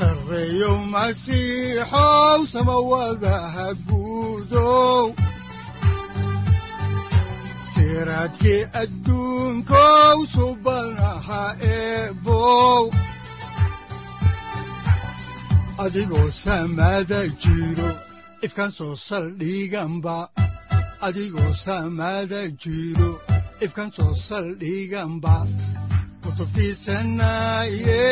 sareyow masiixow samawadaha guudow siraadkii adduunkow subanaha eebow adigoo samaada jiro ifkan soo saldhiganba adigoo samaada jiro ifkan soo saldhiganba kutubtiisanaye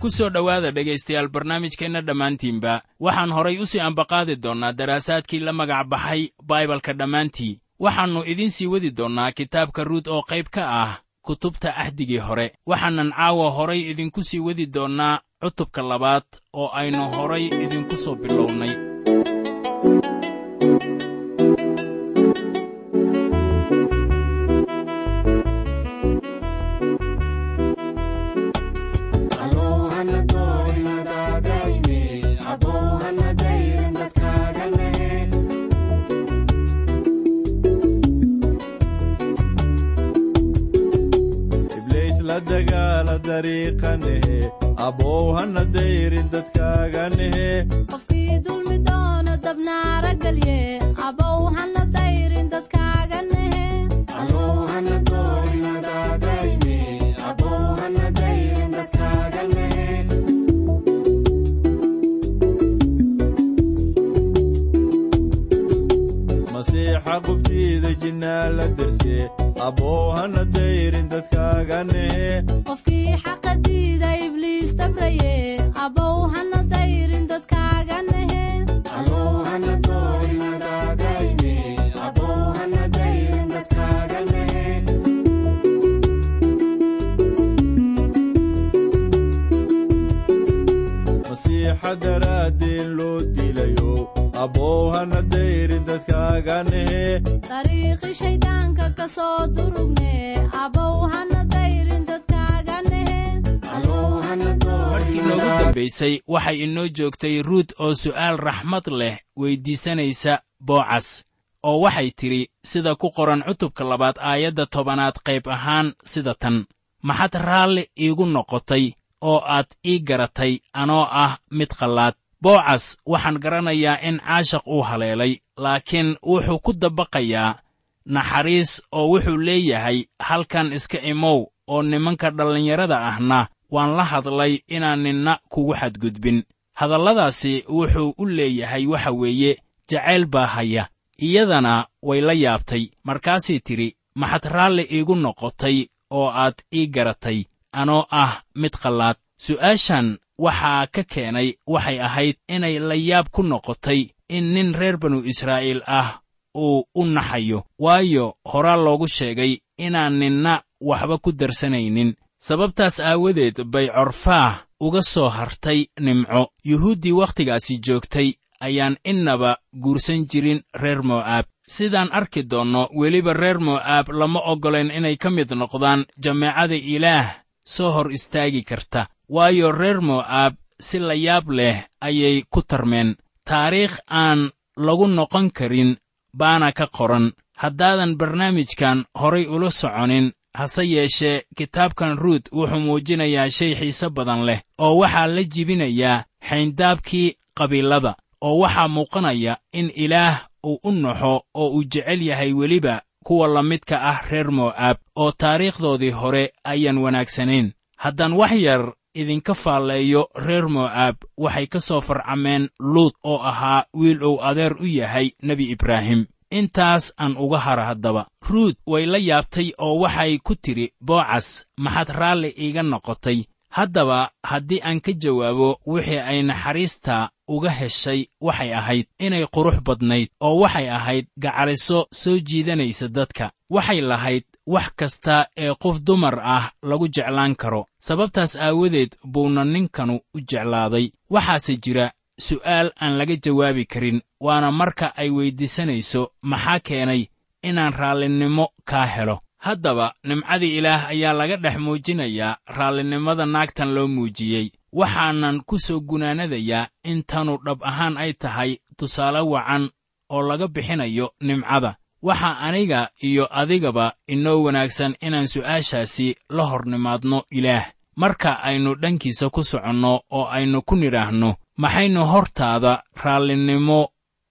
ku soo dhowaada dhegaystayaal barnaamijkeenna dhammaantiinba. waxaan horay u sii ambaqaadi doonnaa daraasaadkii la magac baxay baibalka dhammaantii waxaannu idiin sii wadi doonnaa kitaabka ruud oo qayb ka ah kutubta axdigii hore. Waxaanan caawa horay idinku sii wadi doonnaa cutubka labaad oo aynu horay idinku soo bilownay abow hana dayrin masiixa daraaddeen loo dilayo abow hana dayrin dadkaaganehe dariiqi shayddaanka ka soo durugne abow hana dayrin dadkaaga nehe markii noogu dambaysay waxay inoo joogtay ruud oo su'aal raxmad leh weyddiisanaysa boocas oo waxay tidhi sida ku qoran cutubka labaad aayadda tobanaad qayb ahaan sida tan. Maxaad raalli iigu noqotay oo aad ii garatay anoo ah mid qallaad boocas waxaan garanayaa in caashaq uu haleelay laakiin wuxuu ku dabaqayaa naxariis oo wuxuu leeyahay halkan iska imow oo nimanka dhallinyarada ahna waan la hadlay inaan ninna kugu xadgudbin. Hadalladaasi wuxuu u leeyahay waxa weeye jacayl baa haya iyadana way la yaabtay. Markaasay tidhi maxad raalli iigu noqotay oo aad ii garatay anoo ah mid qallaad su'aashan waxaa ka keenay waxay ahayd inay la yaab ku noqotay in nin reer banu israa'iil ah uu u naxayo. Waayo horaa loogu sheegay inaan ninna waxba ku darsanaynin. Sababtaas aawadeed bay corfaah uga soo hartay nimco. Yuhuuddii wakhtigaasi joogtay ayaan innaba guursan jirin reer mo'aab. Sidaan arki doonno weliba reer mo'aab lama oggolayn inay ka mid noqdaan jameecada ilaah soo hor istaagi karta. Waayo reer mo'aab si la yaab leh ayay ku tarmeen. Taariikh aan lagu noqon karin baana ka qoran. Haddaadan barnaamijkan horay ula soconin hase yeeshee kitaabkan ruud wuxuu muujinayaa shay xiise badan leh oo waxaa la jibinayaa xayndaabkii qabiilada oo waxaa muuqanaya in ilaah uu u naxo oo uu jecel yahay weliba kuwa la midka ah reer mo'aab oo taariikhdoodii hore ayaan wanaagsanayn. Haddaan wax yar idinka faalleeyo reer mo'aab waxay ka soo farcameen luud oo ahaa wiil uu adeer u yahay nebi ibraahim. Intaas aan uga hara haddaba. Ruut way la yaabtay oo waxay ku tidhi boocas maxaad raalli iiga noqotay? Haddaba haddii aan ka jawaabo wixii ay naxariista uga heshay waxay ahayd inay qurux badnayd oo waxay ahayd gacaliso soo jiidanaysa dadka. Waxay lahayd wax kasta ee qof dumar ah lagu jeclaan karo. Sababtaas aawadeed buuna ninkanu u jeclaaday. Waxaase jira su'aal aan laga jawaabi karin waana marka ay weyddiisanayso maxaa keenay inaan raallinimo kaa helo haddaba nimcadii ilaah ayaa laga dhex muujinayaa raallinimada naagtan loo muujiyey. Waxaanan ku soo gunaanadayaa in tanu dhab ahaan ay tahay tusaale wacan oo laga bixinayo nimcada. Waxaa aniga iyo adigaba inoo wanaagsan inaan su'aashaasi la hor nimaadno ilaah. Marka aynu dhankiisa ku soconno oo aynu ku nidhaahno maxaynu hortaada raallinimo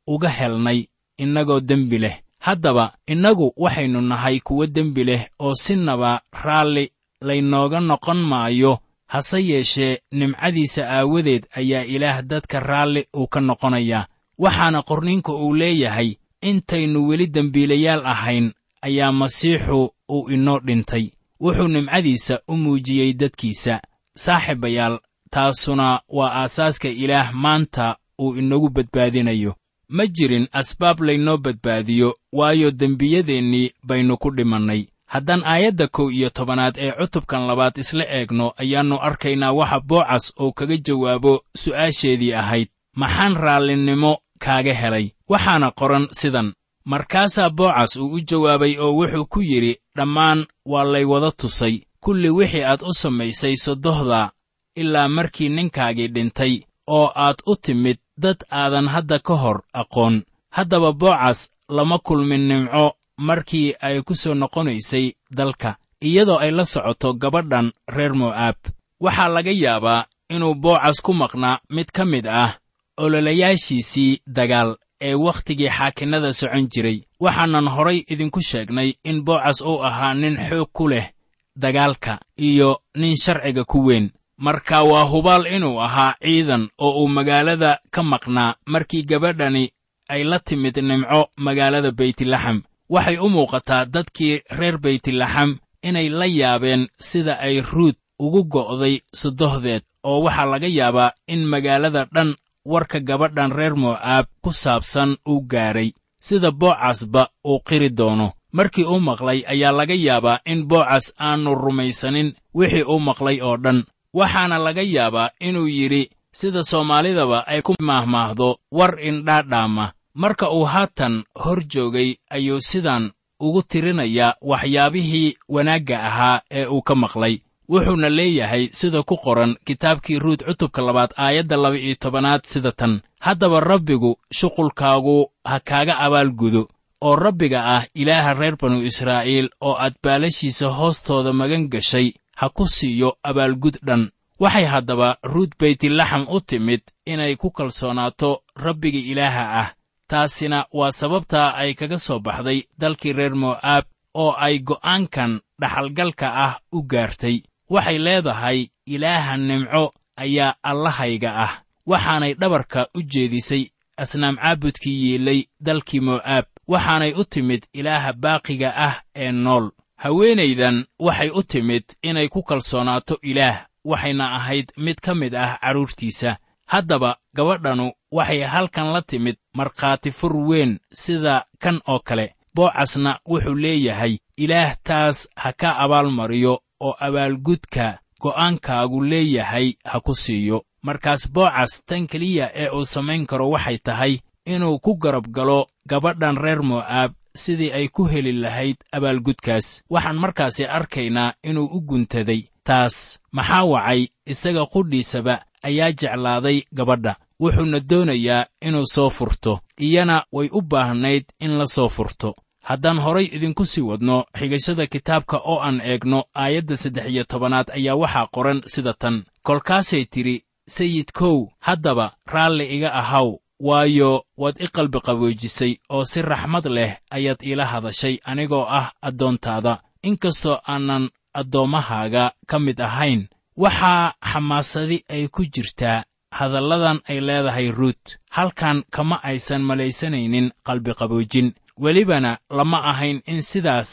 uga helnay innagoo dembi leh haddaba innagu waxaynu nahay kuwo dembi leh oo sinaba raalli laynooga noqon maayo. Hase yeeshee nimcadiisa aawadeed ayaa ilaah dadka raalli uu ka noqonayaa waxaana qorninka uu leeyahay intaynu weli dembiilayaal ahayn ayaa masiixu uu inoo dhintay. Wuxuu nimcadiisa u muujiyey dadkiisa. Saaxiibayaal taasuna waa aasaaska ilaah maanta uu inagu badbaadinayo ma jirin asbaab laynoo badbaadiyo waayo dembiyadeennii baynu ku dhimannay. Haddaan aayadda kow iyo tobanaad ee cutubkan labaad isla eegno ayaannu arkaynaa waxa boocas oo kaga jawaabo su'aasheedii ahayd. Maxaan raallinimo kaaga helay? Waxaana qoran sidan markaasaa boocas uu u jawaabay oo wuxuu ku yidhi dhammaan waa lay wada tusay. Kulli wixii aad u samaysay sodohda ilaa markii ninkaagii dhintay oo aad u timid dad aadan hadda ka hor aqoon. Haddaba boocas lama kulmin nimco markii ay ku soo noqonaysay dalka iyadoo ay la socoto gabadhan reer mo'aab. Waxaa laga yaabaa inuu boocas ku maqnaa mid ka mid ah ololayaashiisii dagaal ee wakhtigii xaakinnada socon jiray. Waxaanan horay idinku sheegnay in boocas uu ahaa nin xoog ku leh dagaalka iyo nin sharciga ku weyn marka waa hubaal inuu ahaa ciidan oo uu magaalada ka maqnaa markii gabadhani ay la timid nimco magaalada beytlaxam. Waxay u muuqataa dadkii reer beytlaxam inay la yaabeen sida ay ruut ugu go'day sodohdeed oo waxaa laga yaabaa in magaalada dhan warka gabadhan reer mo'aab ku saabsan uu gaadhay sida boocasba uu qiri doono. Markii uu maqlay ayaa laga yaabaa in boocas aannu rumaysanin wixii uu maqlay oo dhan waxaana laga yaabaa inuu yidhi sida soomaalidaba ay ku maahmaahdo war indhaadhaama marka uu haatan hor joogay ayuu sidan ugu tirinayaa waxyaabihii wanaagga ahaa ee uu ka maqlay. Wuxuuna leeyahay sida ku qoran kitaabkii ruut cutubka labaad aayadda laba-iyo tobanaad sida tan haddaba rabbigu shuqulkaagu ha kaaga abaalgudo oo rabbiga ah ilaaha reer banu israa'iil oo aad baalashiisa hoostooda magan gashay ha ku siiyo abaalgud dhan. Waxay haddaba ruut baytlaxam u timid inay ku kalsoonaato rabbiga ilaaha ah. Taasina waa sababtaa ay kaga soo baxday dalkii reer mo'aab oo ay go'aankan dhaxalgalka ah u gaartay. Waxay leedahay ilaaha nimco ayaa allahayga ah. Waxaanay dhabarka u jeedisay asnaam caabudkii yiilay dalkii mo'aab. Waxaanay u timid ilaaha baaqiga ah ee nool haweenaydan waxay u timid inay ku kalsoonaato ilaah waxayna ahayd mid ka mid ah carruurtiisa haddaba gabadhanu waxay halkan la timid markhaati fur weyn sida kan oo kale. Boocasna wuxuu leeyahay ilaah taas ha ka abaalmariyo oo abaalgudka go'aankaagu leeyahay ha ku siiyo. Markaas boocas tan keliya ee uu samayn karo waxay tahay inuu ku garab galo gabadhan reer mo'aab sidii ay ku heli lahayd abaalgudkaas. Waxaan markaasi arkaynaa inuu u guntaday taas maxaa wacay isaga qudhiisaba ayaa jeclaaday gabadha. Wuxuuna doonayaa inuu soo furto iyana way u baahnayd in la soo furto. Haddaan horay idinku sii wadno xigashada kitaabka oo aan eegno aayadda saddex iyo tobanaad ayaa waxaa qoran sida tan. Kolkaasay tidhi sayidkow haddaba raalli iga ahaw waayo waad i qalbi qaboojisay oo si raxmad leh ayaad iila hadashay anigoo ah addoontaada. Inkastoo aanan addoommahaaga ka mid ahayn waxaa xamaasadi ay ku jirtaa. Hadalladan ay leedahay ruut halkan kama aysan malaysanaynin qalbiqaboojin welibana lama ahayn in sidaas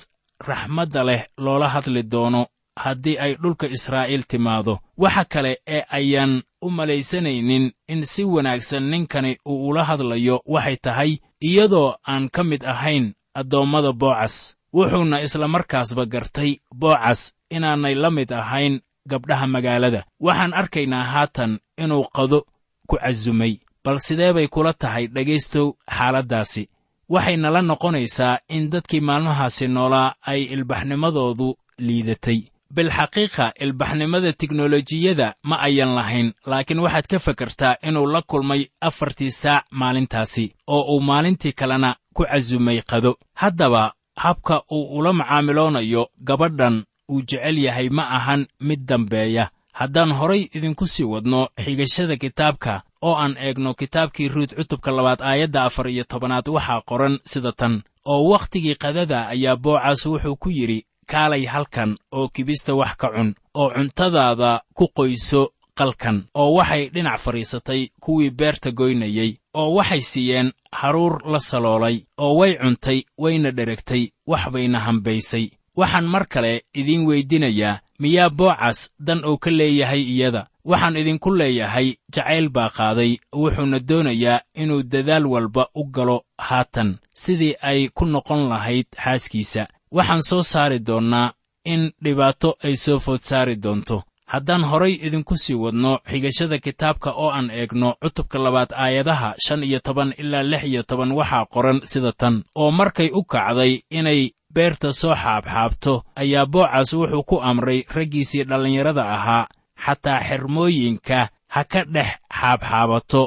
raxmadda leh loola hadli doono haddii ay dhulka israa'iil timaado. Waxa kale ee ayaan u malaysanaynin in si wanaagsan ninkani uu ula hadlayo waxay tahay iyadoo aan ka mid ahayn addoommada boocas. Wuxuuna isla markaasba gartay boocas inaanay la mid ahayn gabdhaha magaalada. Waxaan arkaynaa haatan inuu qado ku casumay bal sidee bay kula tahay dhegaystow xaaladdaasi? Waxay nala noqonaysaa in dadkii maalmahaasi noolaa ay ilbaxnimadoodu liidatay bilxaqiiqa ilbaxnimada tiknolojiyada ma ayan lahayn laakiin waxaad ka fakartaa inuu la kulmay afartii saac maalintaasi oo uu maalintii kalena ku casumay qado. Haddaba habka uu ula macaamiloonayo gabadhan uu jecel yahay ma ahan mid dambeeya. Haddaan horay idinku sii wadno xigashada kitaabka oo aan eegno kitaabkii ruud cutubka labaad aayadda afar iyo tobanaad waxaa qoran sida tan oo wakhtigii qadada ayaa boocas wuxuu ku yidhi kaalay halkan oo kibista wax ka cun oo cuntadaada ku qoyso qalkan oo waxay dhinac fadhiisatay kuwii beerta goynayey oo waxay siiyeen haruur la saloolay oo way cuntay wayna dheregtay wax bayna hambaysay. Waxaan mar kale idiin weydinayaa miyaa boocas dan uu ka leeyahay iyada. Waxaan idinku leeyahay jacayl baa qaaday wuxuuna doonayaa inuu dadaal walba u galo haatan sidii ay ku noqon lahayd xaaskiisa waxaan soo saari doonnaa in dhibaato ay soo food saari doonto. Haddaan horay idinku sii wadno xigashada kitaabka oo aan eegno cutubka labaad aayadaha shan iyo toban ilaa lix iyo toban waxaa qoran sida tan. Oo markay u kacday inay beerta soo xaabxaabto ayaa boocas wuxuu ku amray raggiisii dhallinyarada ahaa xataa xermooyinka ha ka dhex xaabxaabato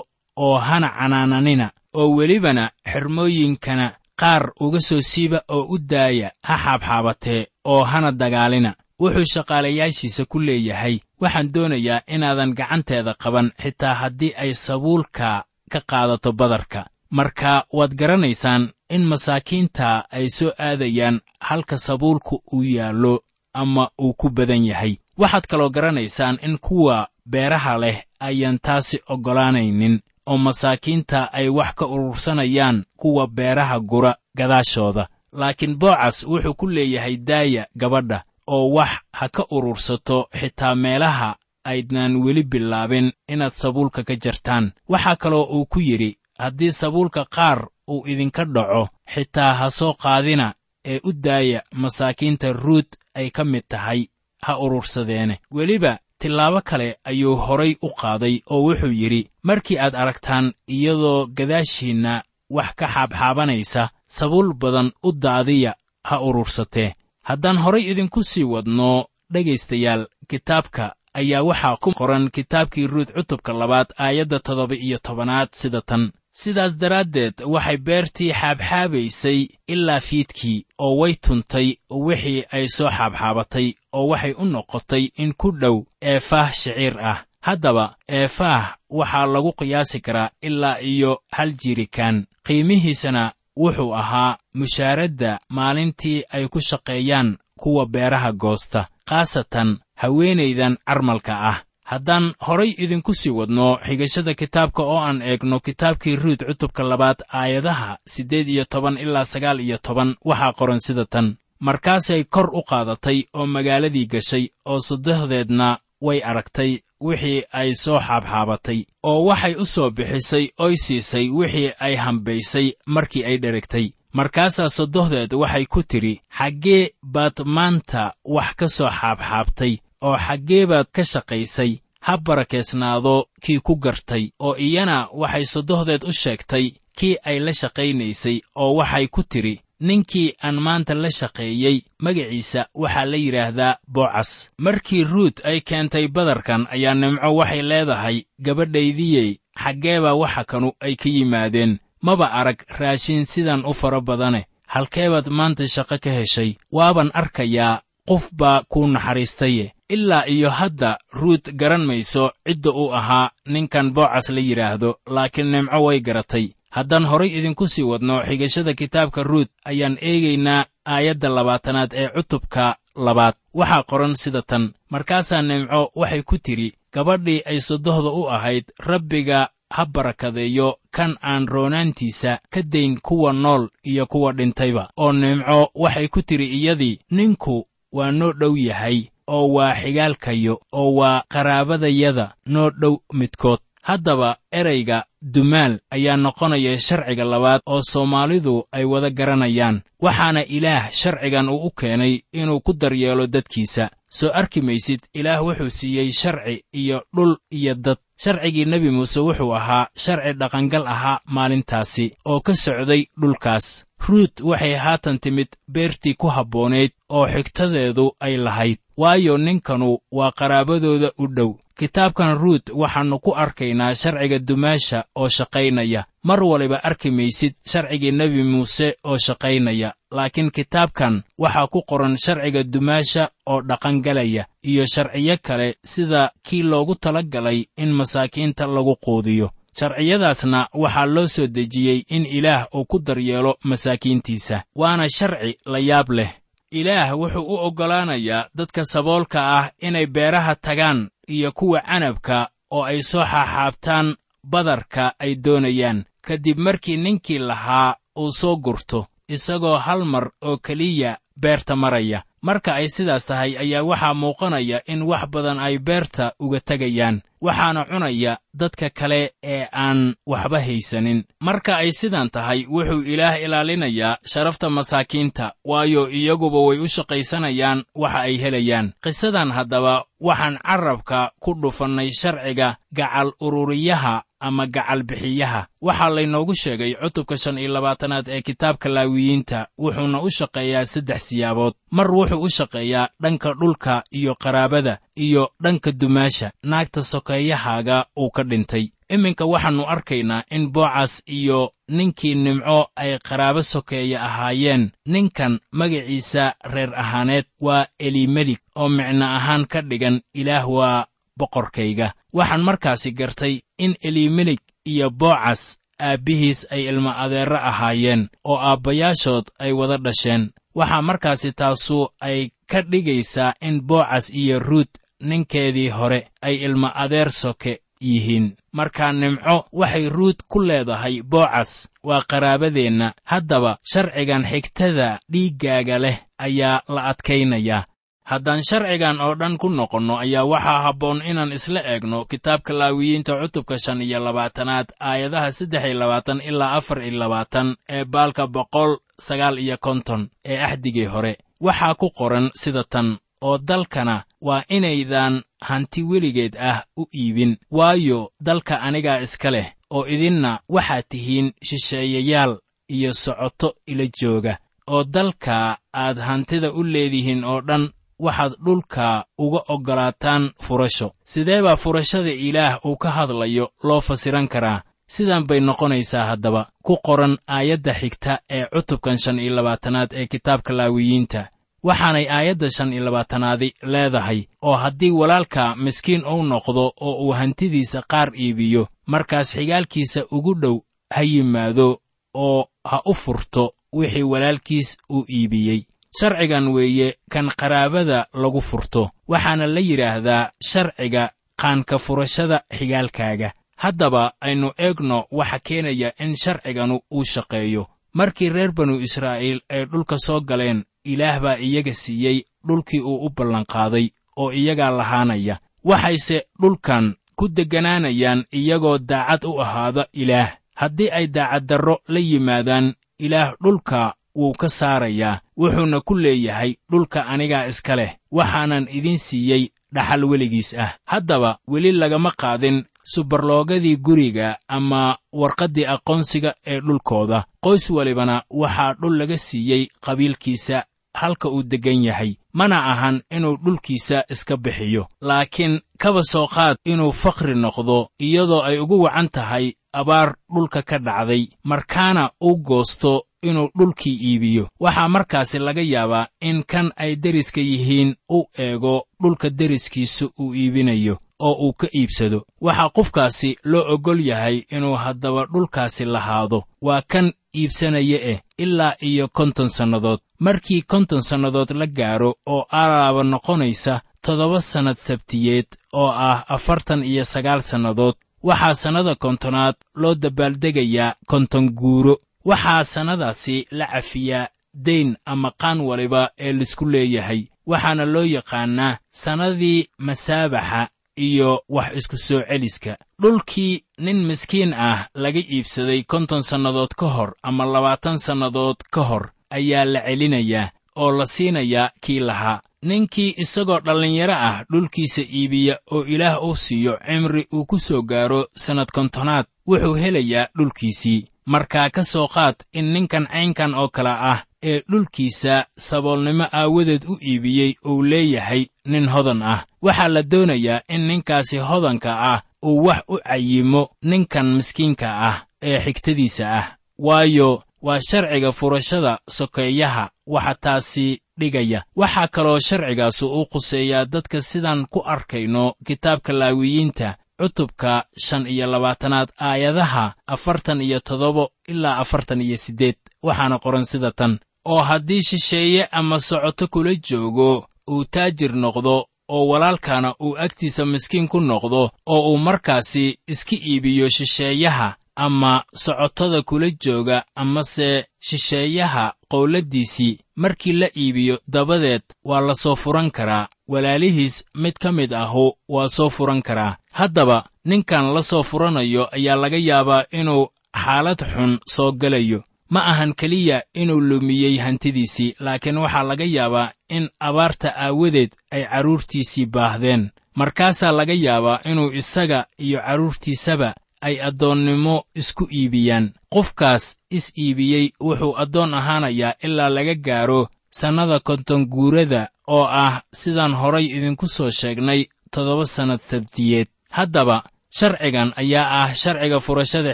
oo hana canaananina oo welibana xermooyinkana qaar uga soo siiba oo u daaya ha xaabxaabatee oo hana dagaalina. Wuxuu shaqaalayaashiisa ku leeyahay waxaan doonayaa inaadan gacanteeda qaban xitaa haddii ay sabuulka ka qaadato badarka. Marka waad garanaysaan in masaakiinta ay soo aadayaan halka sabuulku uu yaallo ama uu ku badan yahay. Waxaad kaloo garanaysaan in kuwa beeraha leh ayaan taasi oggolaanaynin oo masaakiinta ay wax ka urursanayaan kuwa beeraha gura gadaashooda. Laakiin boocas wuxuu ku leeyahay daaya gabadha oo wax ha ka urursato xitaa meelaha aydnaan weli bilaabin inaad sabuulka ka jartaan. Waxaa kaloo uu ku yidhi haddii sabuulka qaar uu idinka dhaco xitaa ha soo qaadina ee u daaya masaakiinta ruud ay ka mid tahay ha urursadeene. Weliba tillaabo kale ayuu horay u qaaday oo wuxuu yidhi markii aad aragtaan iyadoo gadaashiinna wax ka xaabxaabanaysa sabuul badan u daadiya ha urursatee haddaan horay idinku sii wadno dhegaystayaal kitaabka ayaa waxaa ku qoran kitaabkii ruud cutubka labaad aayadda toddoba iyo tobanaad sida tan sidaas daraaddeed waxay beertii xaabxaabaysay ilaa fiidkii oo way tuntay wixii ay soo xaabxaabatay oo waxay u noqotay in ku dhow eefaah shiciir ah. Haddaba eefaah waxaa lagu qiyaasi karaa ilaa iyo hal jirikaan qiimihiisana wuxuu ahaa mushaaradda maalintii ay ku shaqeeyaan kuwa beeraha goosta khaasatan haweenaydan carmalka ah haddaan horay idinku sii wadno xigashada kitaabka oo aan eegno kitaabkii ruud cutubka labaad aayadaha siddeed iyo toban ilaa sagaal iyo toban waxaa qoran sida tan. Markaasay kor u qaadatay oo magaaladii gashay oo saddexdeedna way aragtay wixii ay soo xaabxaabatay oo waxay u soo bixisay oy siisay wixii ay hambaysay markii ay dheregtay. Markaasaa soddohdeed waxay ku tidhi xaggee baad maanta wax ka soo xaabxaabtay oo xaggee baad ka shaqaysay ha barakeysnaado kii ku gartay oo iyana waxay soddohdeed u sheegtay kii ay la shaqaynaysay oo waxay ku tidhi ninkii aan maanta la shaqeeyey magaciisa waxaa la yidhaahdaa boocas. Markii ruud ay keentay badarkan ayaa nimco waxay leedahay gabadhaydiyey xaggeebaa waxa kanu ay ka yimaadeen maba arag raashin sidan u fara badane halkeebaad maanta shaqo ka heshay waaban arkayaa qof baa kuu naxariistaye. Ilaa iyo hadda ruud garan mayso cidda uu ahaa ninkan boocas la yidhaahdo laakiin nimco way garatay. Haddaan horay idinku sii wadno xigashada kitaabka ruud ayaan eegaynaa aayadda labaatanaad ee cutubka labaad. Waxaa qoran sida tan markaasaa nimco waxay ku tidhi gabadhii ay sodohda u ahayd rabbiga ha barakadeeyo kan aan roonaantiisa ka dayn kuwa nool iyo kuwa dhintayba. Oo nimco waxay ku tidhi iyadii ninku waa noo dhow yahay oo waa xigaalkayo oo waa qaraabadayada noo dhow midkood. Haddaba erayga dumaal ayaa noqonaya sharciga labaad oo soomaalidu ay wada garanayaan waxaana ilaah sharcigan uu u keenay inuu ku daryeelo dadkiisa. Soo arki maysid ilaah wuxuu siiyey sharci iyo dhul iyo dad. Sharcigii nebi muuse wuxuu ahaa sharci dhaqangal ahaa maalintaasi oo ka socday dhulkaas ruut waxay haatan timid beertii ku habboonayd oo xigtadeedu ay lahayd. Waayo ninkanu waa qaraabadooda u dhow. Kitaabkan ruut waxaannu ku arkaynaa sharciga dumaasha oo shaqaynaya. Mar waliba arki maysid sharcigii nebi muuse oo shaqaynaya. Laakiin kitaabkan waxaa ku qoran sharciga dumaasha oo dhaqangalaya iyo sharciyo kale sida kii loogu tala galay in masaakiinta lagu quudiyo sharciyadaasna waxaa loo soo dejiyey in ilaah uu ku daryeelo masaakiintiisa waana sharci la yaab leh. Ilaah wuxuu u oggolaanayaa dadka saboolka ah inay beeraha tagaan iyo kuwa canabka oo ay soo xaaxaabtaan badarka ay doonayaan. Kadib markii ninkii lahaa uu soo gurto isagoo hal mar oo keliya beerta maraya marka ay sidaas tahay ayaa waxaa muuqanaya in wax badan ay beerta uga tegayaan waxaana cunaya dadka kale ee aan waxba haysanin. Marka ay sidan tahay wuxuu ilaah ilaalinayaa sharafta masaakiinta waayo iyaguba way u shaqaysanayaan waxa ay helayaan. Qisadan haddaba waxaan carrabka ku dhufannay sharciga gacal ururiyaha ama gacal bixiyaha. Waxaa laynoogu sheegay cutubka shan iyo labaatanaad ee kitaabka laawiyiinta wuxuuna u shaqeeyaa saddex siyaabood. Mar wuxuu u shaqeeyaa dhanka dhulka iyo qaraabada iyo dhanka dumaasha. Naagta sokeeyahaaga uu ka dhintay. Iminka waxaannu arkaynaa in boocas iyo ninkii nimco ay qaraabo sokeeye ahaayeen. Ninkan magaciisa reer ahaaneed waa elimelig oo micno ahaan ka dhigan ilaah waa boqorkayga waxaan markaasi gartay in elimelig iyo boocas aabbihiis ay ilmo adeerro ahaayeen oo aabbayaashood ay wada dhasheen. Waxaa markaasi taasu ay ka dhigaysaa in boocas iyo ruut ninkeedii hore ay ilmo adeer soke yihiin. Markaa nimco waxay ruut ku leedahay boocas waa qaraabadeenna. Haddaba sharcigan xigtada dhiiggaaga leh ayaa la adkaynayaa haddaan sharcigan oo dhan ku noqonno ayaa waxaa habboon inaan isla eegno kitaabka laawiyiinta cutubka shan iyo labaatanaad aayadaha saddex iyo labaatan ilaa afar iyo labaatan ee baalka boqol sagaal iyo konton ee axdigii hore. Waxaa ku qoran sida tan oo dalkana waa inaydaan hanti weligeed ah u iibin. Waayo dalka anigaa iska leh oo idinna waxaad tihiin shisheeyayaal iyo socoto ila jooga. Oo dalka aad hantida u leedihiin oo dhan waxaad dhulka uga oggolaataan furasho. Sidee baa furashada ilaah uu ka hadlayo loo fasiran karaa? Sidan bay noqonaysaa haddaba. Ku qoran aayadda xigta ee cutubkan shan iyo labaatanaad ee kitaabka laawiyiinta waxaanay aayadda shan iyo labaatanaadi leedahay oo haddii walaalka miskiin uu noqdo oo uu hantidiisa qaar iibiyo markaas xigaalkiisa ugu dhow ha yimaado oo ha u furto wixii walaalkiis uu iibiyey sharcigan weeye kan qaraabada lagu furto. Waxaana la yidhaahdaa sharciga qaanka furashada xigaalkaaga. Haddaba aynu eegno waxa keenaya in sharciganu uu shaqeeyo. Markii reer banu israa'iil ay dhulka soo galeen ilaah baa iyaga siiyey dhulkii uu u ballanqaaday oo iyagaa lahaanaya. Waxayse dhulkan ku degganaanayaan iyagoo daacad u ahaada ilaah. Haddii ay daacaddarro la yimaadaan ilaah dhulka wuu ka saarayaa wuxuuna ku leeyahay dhulka anigaa iska leh waxaanan idin siiyey dhaxal weligiis ah. Haddaba weli lagama qaadin subarloogadii guriga ama warqaddii aqoonsiga ee dhulkooda. Qoys walibana waxaa dhul laga siiyey qabiilkiisa halka uu deggan yahay mana ahan inuu dhulkiisa iska bixiyo. Laakiin kaba soo qaad inuu fakhri noqdo iyadoo ay ugu wacan tahay abaar dhulka ka dhacday markaana uu goosto inuu dhulkii iibiyo. Waxaa markaasi laga yaabaa in kan ay deriska yihiin u eego dhulka deriskiisa uu iibinayo oo uu ka iibsado. Waxaa qofkaasi loo oggol yahay inuu haddaba dhulkaasi lahaado. Waa kan iibsanaya eh ilaa iyo konton sannadood. Markii konton sannadood la gaaro oo alaaba noqonaysa toddoba sannad sabtiyeed oo ah afartan iyo sagaal sannadood waxaa sannada kontonaad loo dabaaldegayaa konton guuro. Waxaa sannadaasi la cafiyaa dayn ama qaan waliba ee la isku leeyahay waxaana loo yaqaannaa sannadii masaabaxa iyo wax isku soo celiska. Dhulkii nin miskiin ah laga iibsaday konton sannadood ka hor ama labaatan sannadood ka hor ayaa la celinayaa oo la siinayaa kii lahaa ninkii isagoo dhallinyaro ah dhulkiisa iibiya oo ilaah u siiyo cimri uu ku soo gaaro sannad kontonaad wuxuu helayaa dhulkiisii. Markaa ka soo qaad in ninkan caynkan oo kale ah ee dhulkiisa saboolnimo aawadeed u iibiyey uu leeyahay nin hodan ah. Waxaa la doonayaa in ninkaasi hodanka ah uu wax u cayimo ninkan miskiinka ah ee xigtadiisa ah. Waayo waa sharciga furashada sokeeyaha. Waxa taasi dhigaya. Waxaa kaloo sharcigaasi u quseeyaa dadka sidaan ku arkayno kitaabka laawiyiinta cutubka shan iyo labaatanaad aayadaha afartan iyo toddoba ilaa afartan iyo siddeed. Waxaana qoran sida tan oo haddii shisheeye ama socoto kula joogo uu taajir noqdo oo walaalkana uu agtiisa miskiin ku noqdo oo uu markaasi iska iibiyo shisheeyaha ama socotada kula jooga amase shisheeyaha qowladdiisii markii la iibiyo dabadeed waa la soo furan karaa. Walaalihiis mid ka mid ahu waa soo furan karaa. Haddaba ninkan la soo furanayo ayaa laga yaabaa inuu xaalad xun soo gelayo ma ahan keliya inuu lumiyey hantidiisii laakiin waxaa laga yaabaa in abaarta aawadeed ay carruurtiisii baahdeen. Markaasaa laga yaabaa inuu isaga iyo carruurtiisaba ay addoonnimo isku iibiyaan. Qofkaas is iibiyey wuxuu addoon ahaanayaa ilaa laga gaaro sannada konton guurada oo ah sidaan horay idinku soo sheegnay toddoba sannad sabtiyeed. Haddaba sharcigan ayaa ah sharciga furashada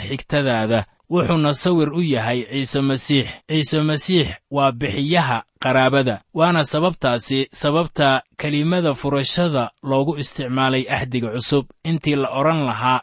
xigtadaada wuxuuna sawir u yahay ciise masiix. Ciise masiix waa bixiyaha qaraabada waana sababtaasi sababta kelimada furashada loogu isticmaalay axdiga cusub. Intii la odhan lahaa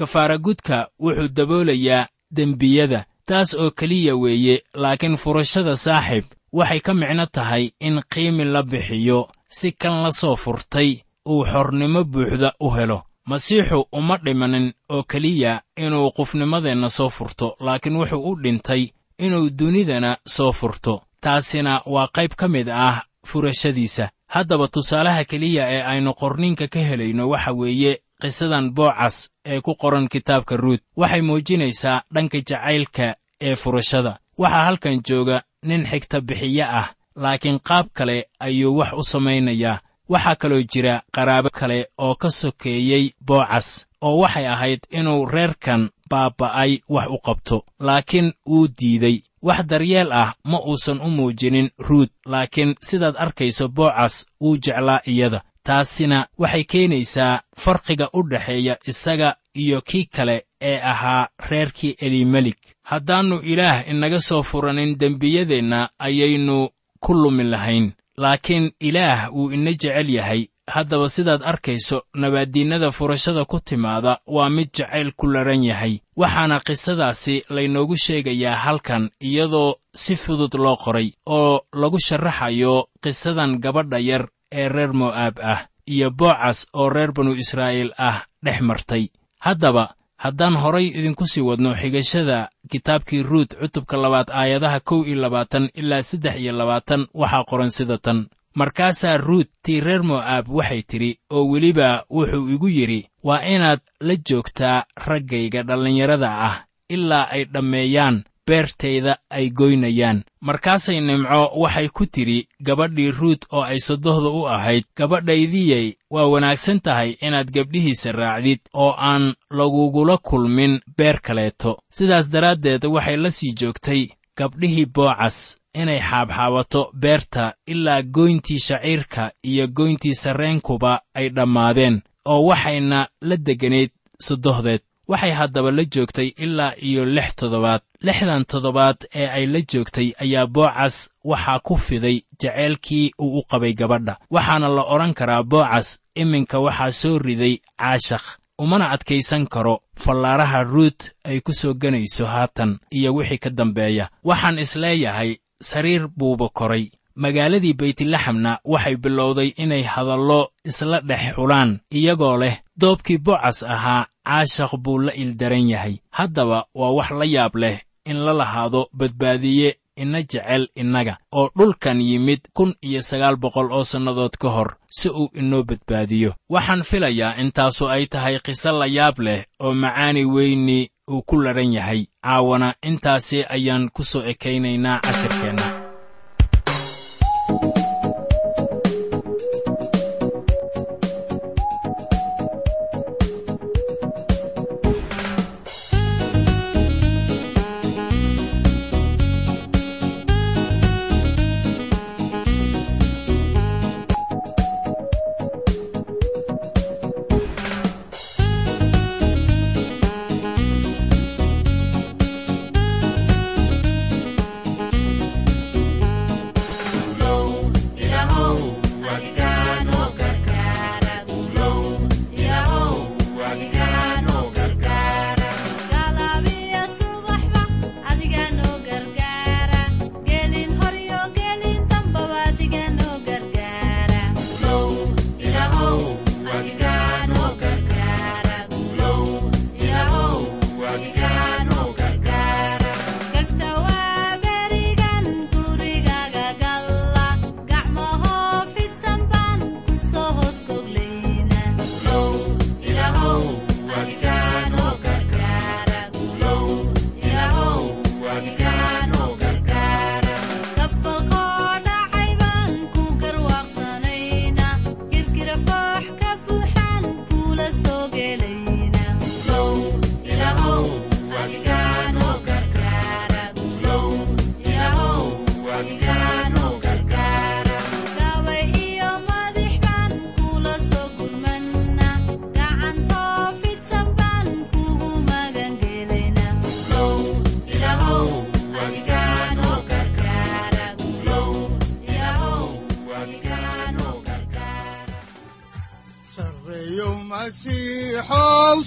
kafaaragud kafaaragudka wuxuu daboolayaa dembiyada taas oo keliya weeye laakiin furashada saaxiib waxay ka micno tahay in qiimi la bixiyo si kan la soo furtay uu xornimo buuxda u helo. Masiixu uma dhimanin oo keliya inuu qufnimadeenna soo furto laakiin wuxuu u dhintay inuu dunidana soo furto. Taasina waa qayb ka mid ah furashadiisa. Haddaba tusaalaha keliya ee aynu qorninka ka helayno waxa weeye qisadan boocas ee ku qoran kitaabka ruut. Waxay muujinaysaa dhanka jacaylka ee furashada. Waxaa halkan jooga nin xigta bixiye ah laakiin qaab kale ayuu wax u samaynayaa. Waxaa kaloo jira qaraabo kale oo ka sokeeyey boocas oo waxay ahayd inuu reerkan baaba'ay wax u qabto laakiin wuu diiday. Wax daryeel ah ma uusan u muujinin ruut laakiin sidaad arkayso boocas wuu jeclaa iyada taasina waxay keenaysaa farqiga u dhexeeya isaga iyo kii kale ee ahaa reerkii elimelik haddaannu ilaah inaga soo furanin dembiyadeenna ayaynu ku lumi lahayn. Laakiin ilaah wuu ina jecel yahay. Haddaba sidaad arkayso nabaaddiinnada furashada ku timaada waa mid jacayl ku laran yahay. Waxaana qisadaasi laynoogu sheegayaa halkan iyadoo si fudud loo qoray oo lagu sharaxayo qisadan gabadha yar ee reer mo'aab ah iyo boocas oo reer banu israa'iil ah dhex martay. Haddaba haddaan horay idinku sii wadno xigashada kitaabkii ruut cutubka labaad aayadaha kow iyo labaatan ilaa saddex iyo labaatan waxaa qoran sida tan. Markaasaa ruut tii reer mo'aab waxay tidhi oo weliba wuxuu igu yidhi waa inaad la joogtaa raggayga dhallinyarada ah ilaa ay dhammeeyaan beertayda ay goynayaan. Markaasay nimco waxay ku tidhi gabadhii ruut oo ay sodohda u ahayd gabadhaydiyey waa wanaagsan tahay inaad gabdhihiisa raacdid oo aan lagugula kulmin beer kaleeto. Sidaas daraaddeed waxay la sii joogtay gabdhihii boocas inay xaabxaabato beerta ilaa goyntii shaciirka iyo goyntii sarreenkuba ay dhammaadeen oo waxayna la degganayd sodohdeed waxay haddaba la joogtay ilaa iyo lix toddobaad. Lixdan toddobaad ee ay la joogtay ayaa boocas waxaa ku fiday jaceylkii uu u qabay gabadha. Waxaana la odhan karaa boocas iminka waxaa soo riday caashakh umana adkaysan karo fallaaraha ruut ay ku soo ganayso haatan iyo wixii ka dambeeya. Waxaan is leeyahay sariir buuba koray. Magaaladii baytlaxamna waxay bilowday inay hadallo isla dhex xulaan iyagoo leh doobkii bocas ahaa caashaq buu la ildaran yahay. Haddaba waa wax la yaab leh in la lahaado badbaadiye ina jecel innaga oo dhulkan yimid kun iyo sagaal boqol oo sannadood ka hor si uu inoo badbaadiyo. Waxaan filayaa intaasu ay tahay qiso la yaab leh oo macaani weyni uu ku ladhan yahay. Caawana intaasi ayaan ku soo ekaynaynaa cashirkeenna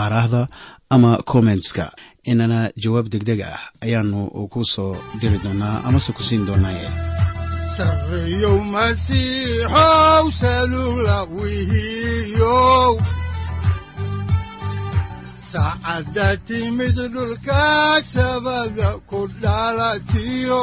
aaraahda ama kommentska inana jawaab degdeg ah ayaanu ku soo diri doonaa amase ku siin wihiyow saacadda timid dhulka sabada ku dhalatiyo